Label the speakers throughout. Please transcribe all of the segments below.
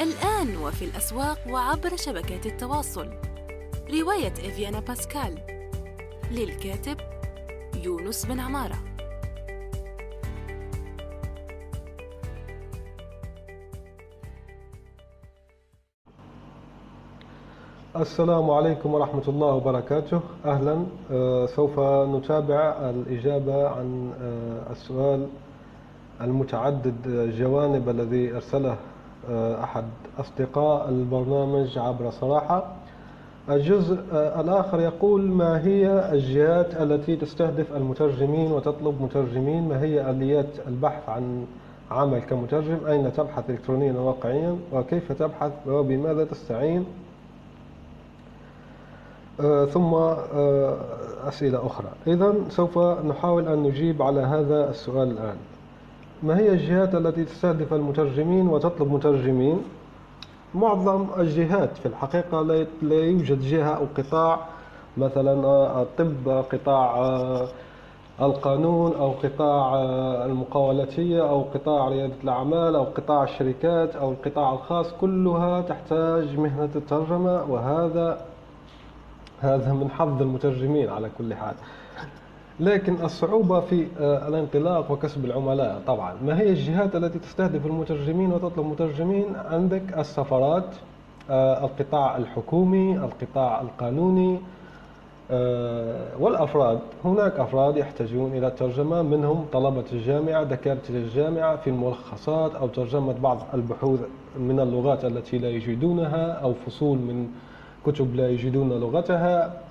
Speaker 1: الآن وفي الأسواق وعبر شبكات التواصل. رواية إفيانا باسكال. للكاتب يونس بن عمارة.
Speaker 2: السلام عليكم ورحمة الله وبركاته. أهلا. آه، سوف نتابع الإجابة عن آه، السؤال المتعدد الجوانب الذي أرسله آه، أحد أصدقاء البرنامج عبر صراحة. الجزء الآخر يقول ما هي الجهات التي تستهدف المترجمين وتطلب مترجمين؟ ما هي آليات البحث عن عمل كمترجم؟ أين تبحث إلكترونيا وواقعيا وكيف تبحث؟ وبماذا تستعين؟ آه، ثم آه، أسئلة أخرى. إذا سوف نحاول أن نجيب على هذا السؤال الآن. ما هي الجهات التي تستهدف المترجمين وتطلب مترجمين؟ معظم الجهات في الحقيقة لا يوجد جهة أو قطاع مثلا آه، الطب قطاع القانون أو قطاع المقاولاتية أو قطاع ريادة الأعمال أو قطاع الشركات أو القطاع الخاص. كلها تحتاج مهنة الترجمة وهذا هذا من حظ المترجمين على كل حال. لكن الصعوبة في آه، الانطلاق وكسب العملاء طبعا. ما هي الجهات التي تستهدف المترجمين وتطلب مترجمين؟ عندك السفارات آه، القطاع الحكومي القطاع القانوني آه، والأفراد. هناك أفراد يحتاجون إلى الترجمة منهم طلبة الجامعة دكاترة الجامعة في الملخصات أو ترجمة بعض البحوث من اللغات التي لا يجدونها أو فصول من كتب لا يجدون لغتها.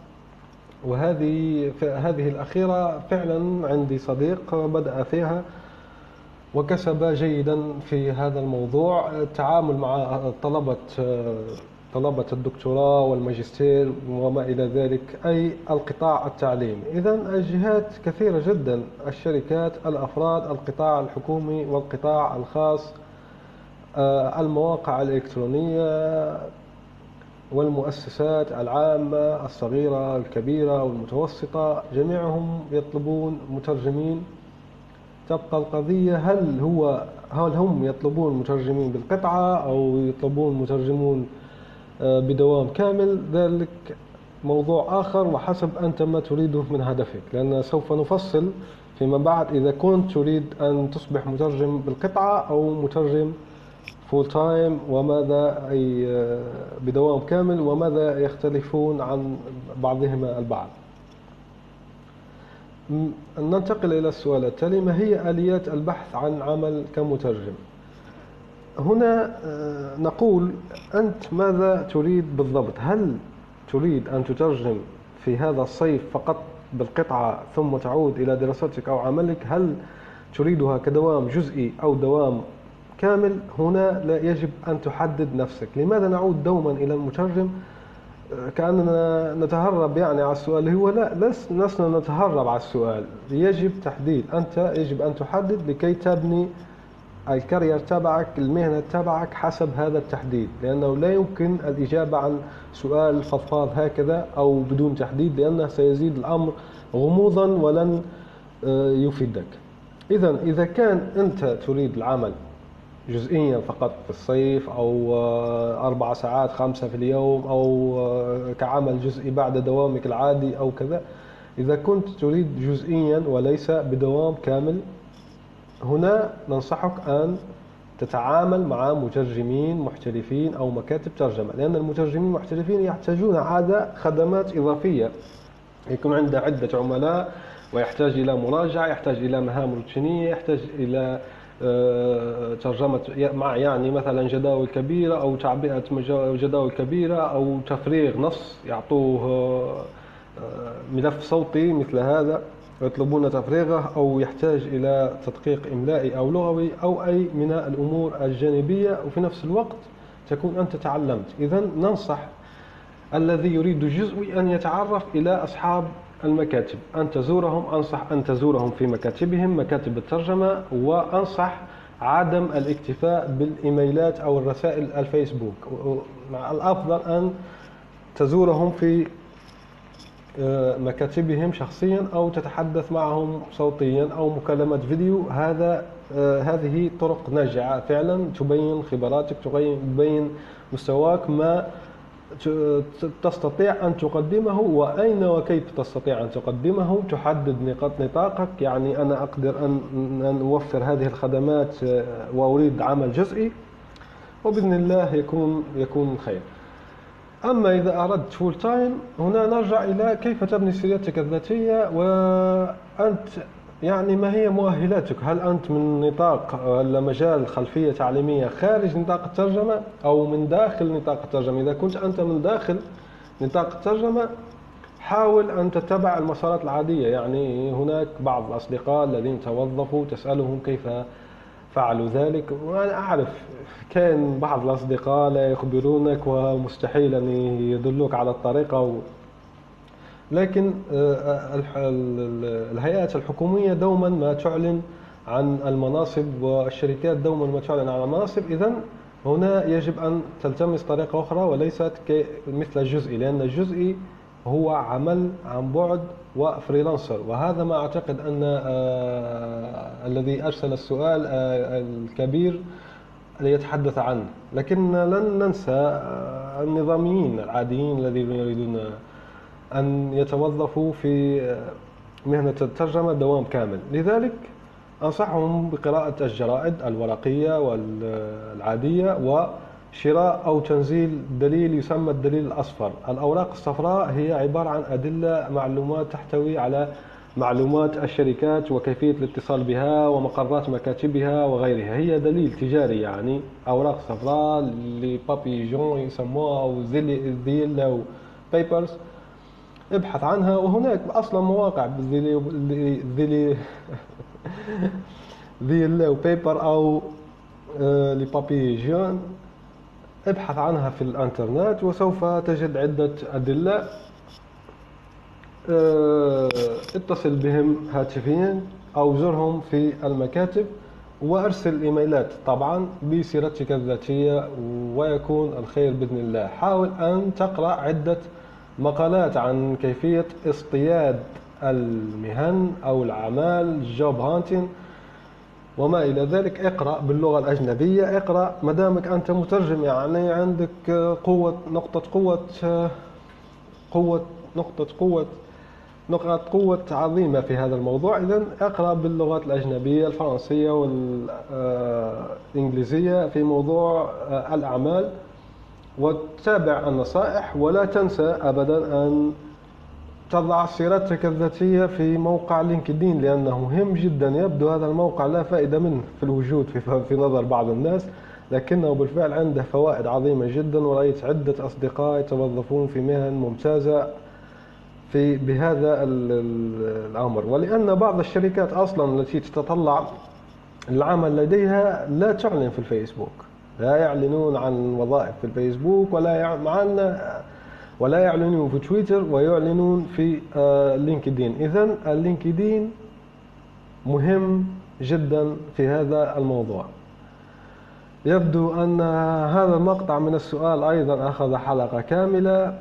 Speaker 2: وهذه هذه الأخيرة فعلا عندي صديق بدأ فيها وكسب جيدا في هذا الموضوع. التعامل مع طلبة طلبة الدكتوراه والماجستير وما إلى ذلك أي القطاع التعليمي. إذا الجهات كثيرة جدا الشركات الأفراد القطاع الحكومي والقطاع الخاص آه، المواقع الإلكترونية والمؤسسات العامة الصغيرة الكبيرة والمتوسطة جميعهم يطلبون مترجمين. تبقى القضية هل هو هل هم يطلبون مترجمين بالقطعة أو يطلبون مترجمون آه، بدوام كامل؟ ذلك موضوع آخر وحسب أنت ما تريده من هدفك. لأن سوف نفصل فيما بعد إذا كنت تريد أن تصبح مترجم بالقطعة أو مترجم full time وماذا أي آه، بدوام كامل وماذا يختلفون عن بعضهما البعض. ننتقل إلى السؤال التالي ما هي آليات البحث عن عمل كمترجم؟ هنا آه، نقول أنت ماذا تريد بالضبط؟ هل تريد أن تترجم في هذا الصيف فقط بالقطعة ثم تعود إلى دراستك أو عملك؟ هل تريدها كدوام جزئي أو دوام كامل هنا لا يجب أن تحدد نفسك. لماذا نعود دوما إلى المترجم؟ كأننا نتهرب يعني على السؤال. هو لا لسنا نتهرب على السؤال. يجب تحديد. أنت يجب أن تحدد لكي تبني الكارير تبعك المهنة تبعك حسب هذا التحديد. لأنه لا يمكن الإجابة عن سؤال فضفاض هكذا أو بدون تحديد لأنه سيزيد الأمر غموضا ولن آه، يفيدك. إذا إذا كان أنت تريد العمل جزئيا فقط في الصيف أو آه، أربع ساعات خمسة في اليوم أو آه، كعمل جزئي بعد دوامك العادي أو كذا. إذا كنت تريد جزئيا وليس بدوام كامل هنا ننصحك أن تتعامل مع مترجمين محترفين أو مكاتب ترجمة لأن المترجمين المحترفين يحتاجون عادة خدمات إضافية. يكون عنده عدة عملاء ويحتاج إلى مراجعة يحتاج إلى مهام روتينية يحتاج آه، ترجمة مع يعني مثلا جداول كبيرة أو تعبئة جداول كبيرة أو تفريغ نص يعطوه آه، ملف صوتي مثل هذا يطلبون تفريغه أو يحتاج إلى تدقيق إملائي أو لغوي أو أي من الأمور الجانبية وفي نفس الوقت تكون أنت تعلمت. إذا ننصح الذي يريد جزء أن يتعرف إلى أصحاب المكاتب. أن تزورهم أنصح أن تزورهم في مكاتبهم مكاتب الترجمة وأنصح عدم الاكتفاء بالإيميلات أو الرسائل الفيسبوك. مع الأفضل أن تزورهم في آه، مكاتبهم شخصيا أو تتحدث معهم صوتيا أو مكالمات فيديو. هذا آه، هذه طرق ناجعة فعلا تبين خبراتك تبين مستواك ما تستطيع أن تقدمه وأين وكيف تستطيع أن تقدمه؟ تحدد نقاط نطاقك. يعني أنا أقدر أن أوفر هذه الخدمات آه، وأريد عمل جزئي وبإذن الله يكون يكون خير. أما إذا أردت full time هنا نرجع إلى كيف تبني سيرتك الذاتية وأنت يعني ما هي مؤهلاتك؟ هل أنت من نطاق ولا مجال خلفية تعليمية خارج نطاق الترجمة أو من داخل نطاق الترجمة؟ إذا كنت أنت من داخل نطاق الترجمة حاول أن تتبع المسارات العادية. يعني هناك بعض الأصدقاء الذين توظفوا تسألهم كيف فعلوا ذلك. وأنا أعرف كان بعض الأصدقاء لا يخبرونك ومستحيل أن يدلوك على الطريقة لكن آه، الهيئات الحكومية دوما ما تعلن عن المناصب والشركات دوما ما تعلن عن المناصب. إذا هنا يجب أن تلتمس طريقة أخرى وليست مثل الجزئي لأن الجزئي هو عمل عن بعد وفريلانسر. وهذا ما أعتقد أن آه الذي أرسل السؤال آه الكبير ليتحدث عنه. لكن لن ننسى آه النظاميين العاديين الذين يريدون أن يتوظفوا في مهنة الترجمة دوام كامل. لذلك أنصحهم بقراءة الجرائد الورقية والعادية وشراء أو تنزيل دليل يسمى الدليل الأصفر. الأوراق الصفراء هي عبارة عن أدلة معلومات تحتوي على معلومات الشركات وكيفية الاتصال بها ومقرات مكاتبها وغيرها. هي دليل تجاري يعني أوراق صفراء les pages jaunes يسموها أو the yellow papers ابحث عنها وهناك أصلا مواقع the yellow paper أو آه، les pages jaunes ابحث عنها في الإنترنت وسوف تجد عدة أدلة آه، اتصل بهم هاتفيا أو زرهم في المكاتب وأرسل إيميلات. طبعا بسيرتك الذاتية ويكون الخير بإذن الله. حاول أن تقرأ عدة مقالات عن كيفية اصطياد المهن أو الأعمال جوب هانتين وما إلى ذلك. اقرأ باللغة الأجنبية اقرأ مدامك أنت مترجم يعني عندك قوة نقطة قوة قوة نقطة قوة نقاط قوة عظيمة في هذا الموضوع. إذا اقرأ باللغات الأجنبية الفرنسية والإنجليزية في موضوع الأعمال. وتتابع النصائح ولا تنسى أبدا أن تضع سيرتك الذاتية في موقع لينكدين لأنه مهم جدا. يبدو هذا الموقع لا فائدة منه في الوجود في, في نظر بعض الناس لكنه بالفعل عنده فوائد عظيمة جدا ورأيت عدة أصدقاء يتوظفون في مهن ممتازة في بهذا الأمر. ولأن بعض الشركات أصلا التي تتطلع العمل لديها لا تعلن في الفيسبوك. لا يعلنون عن وظائف في الفيسبوك ولا معنا ولا يعلنون في تويتر ويعلنون في آه، LinkedIn. إذا ال LinkedIn مهم جدا في هذا الموضوع. يبدو أن هذا المقطع من السؤال أيضا أخذ حلقة كاملة.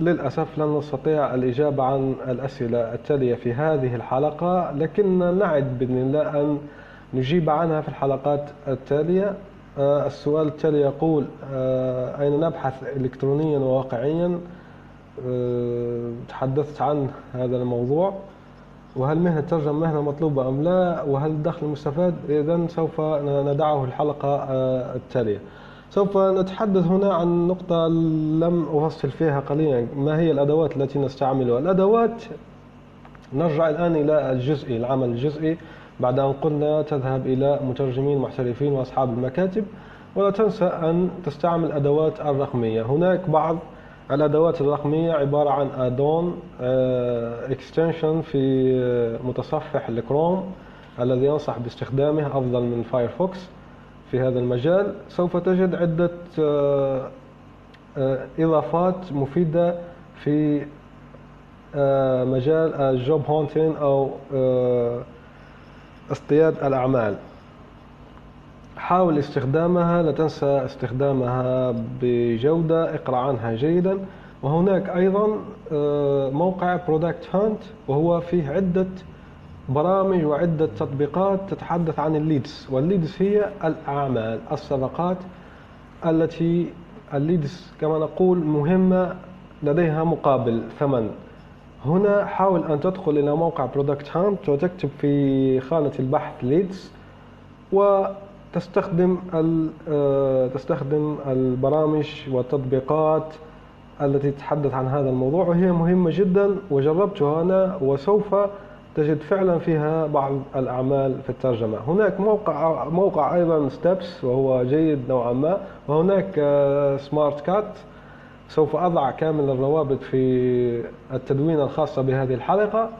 Speaker 2: للأسف لن نستطيع الإجابة عن الأسئلة التالية في هذه الحلقة لكن نعد بإذن الله أن نجيب عنها في الحلقات التالية. السؤال التالي يقول آه، أين نبحث إلكترونيا وواقعيا؟ آه، تحدثت عن هذا الموضوع. وهل مهنة ترجمة مهنة مطلوبة أم لا؟ وهل الدخل مستفاد؟ إذا سوف ندعه الحلقة التالية. سوف نتحدث هنا عن نقطة لم أفصل فيها قليلا. ما هي الأدوات التي نستعملها؟ الأدوات نرجع الآن إلى الجزئي العمل الجزئي. بعد أن قلنا تذهب إلى مترجمين محترفين وأصحاب المكاتب ولا تنسى أن تستعمل أدوات الرقمية. هناك بعض الأدوات الرقمية عبارة عن add-on extension في آه، متصفح الكروم الذي أنصح باستخدامه أفضل من Firefox في هذا المجال. سوف تجد عدة آه، آه، إضافات مفيدة في مجال ال job hunting أو اصطياد الأعمال. حاول استخدامها لا تنسى استخدامها بجودة اقرأ عنها جيدا. وهناك أيضا آه، موقع Product Hunt وهو فيه عدة برامج وعدة تطبيقات تتحدث عن ال leads. وال leads هي الأعمال الصفقات التي ال leads كما نقول مهمة لديها مقابل ثمن. هنا حاول أن تدخل إلى موقع Product Hunt وتكتب في خانة البحث leads وتستخدم آه، تستخدم البرامج والتطبيقات التي تتحدث عن هذا الموضوع وهي مهمة جدا وجربتها أنا وسوف تجد فعلا فيها بعض الأعمال في الترجمة. هناك موقع موقع أيضا ستيبس وهو جيد نوعا ما وهناك سمارت آه، كات سوف أضع كامل الروابط في التدوين الخاصة بهذه الحلقة.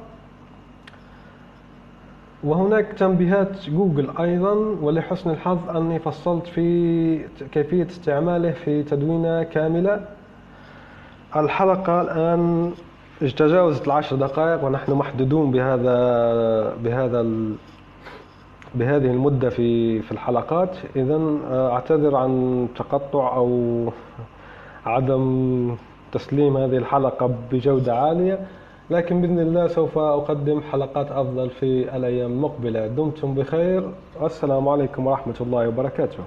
Speaker 2: وهناك تنبيهات جوجل أيضا ولحسن الحظ أني فصلت في كيفية استعماله في تدوينة كاملة. الحلقة الآن تجاوزت العشر دقائق ونحن محدودون بهذا بهذا بهذه المدة في في الحلقات. إذا آه، أعتذر عن تقطع أو عدم تسليم هذه الحلقة بجودة عالية لكن بإذن الله سوف أقدم حلقات أفضل في الأيام المقبلة. دمتم بخير. والسلام عليكم ورحمة الله وبركاته.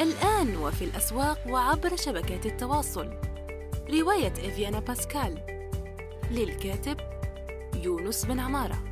Speaker 1: الآن وفي الأسواق وعبر شبكات التواصل. رواية إفيانا باسكال. للكاتب يونس بن عمارة.